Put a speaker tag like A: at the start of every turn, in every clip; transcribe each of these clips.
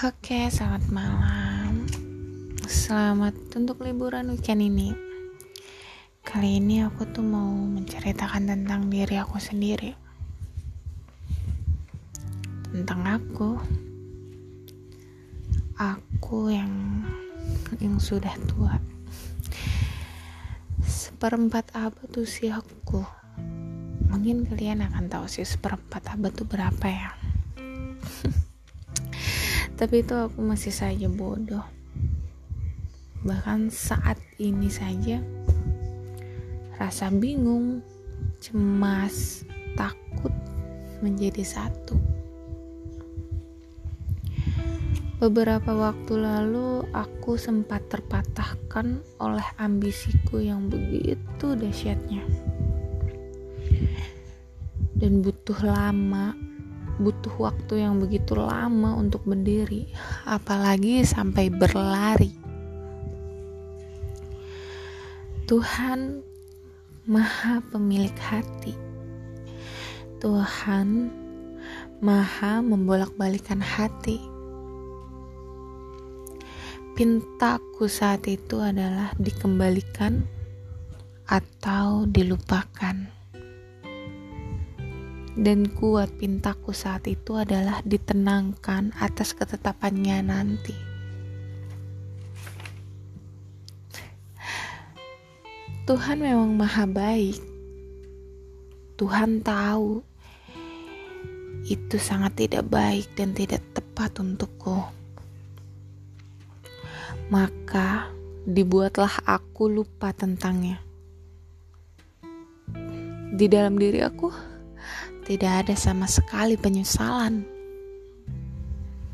A: Oke, selamat malam. Selamat untuk liburan weekend ini. Kali ini aku tuh mau menceritakan tentang diri aku sendiri. Tentang aku. Aku yang yang sudah tua. Seperempat abad usiaku. Mungkin kalian akan tahu sih seperempat abad tuh berapa ya tapi itu aku masih saja bodoh. Bahkan saat ini saja rasa bingung cemas takut menjadi satu. Beberapa waktu lalu aku sempat terpatahkan oleh ambisiku yang begitu dahsyatnya. Dan butuh lama butuh waktu yang begitu lama untuk berdiri, apalagi sampai berlari. Tuhan Maha Pemilik hati. Tuhan Maha membolak-balikan hati. Pintaku saat itu adalah dikembalikan atau dilupakan dan kuat pintaku saat itu adalah ditenangkan atas ketetapannya nanti. Tuhan memang maha baik. Tuhan tahu itu sangat tidak baik dan tidak tepat untukku. Maka dibuatlah aku lupa tentangnya. Di dalam diri aku tidak ada sama sekali penyesalan.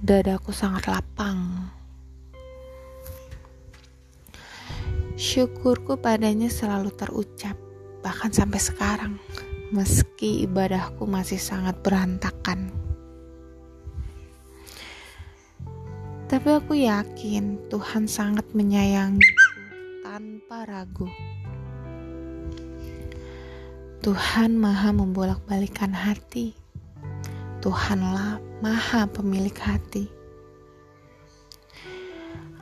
A: Dadaku sangat lapang. Syukurku padanya selalu terucap, bahkan sampai sekarang, meski ibadahku masih sangat berantakan. Tapi aku yakin Tuhan sangat menyayangiku tanpa ragu. Tuhan maha membolak-balikan hati. Tuhanlah maha pemilik hati.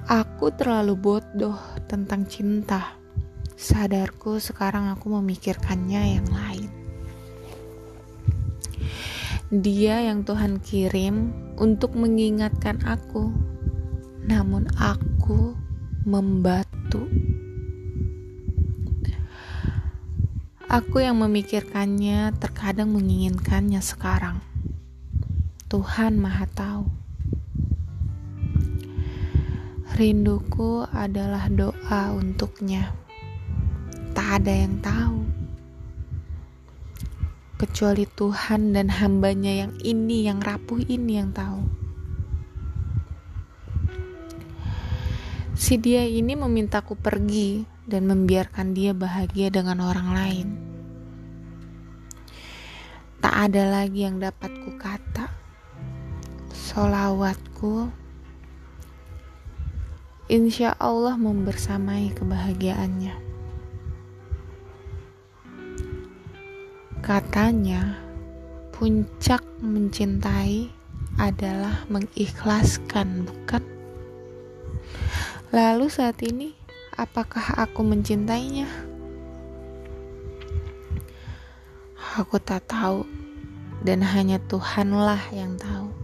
A: Aku terlalu bodoh tentang cinta. Sadarku sekarang aku memikirkannya yang lain. Dia yang Tuhan kirim untuk mengingatkan aku, namun aku membatu. Aku yang memikirkannya terkadang menginginkannya sekarang. Tuhan Maha Tahu. Rinduku adalah doa untuknya. Tak ada yang tahu. Kecuali Tuhan dan hambanya yang ini, yang rapuh ini yang tahu. Si dia ini memintaku pergi dan membiarkan dia bahagia dengan orang lain. Tak ada lagi yang dapat kukata. Solawatku, insya Allah membersamai kebahagiaannya. Katanya, puncak mencintai adalah mengikhlaskan, bukan? Lalu saat ini, apakah aku mencintainya? Aku tak tahu, dan hanya Tuhanlah yang tahu.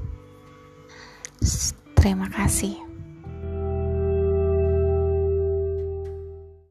A: Terima kasih.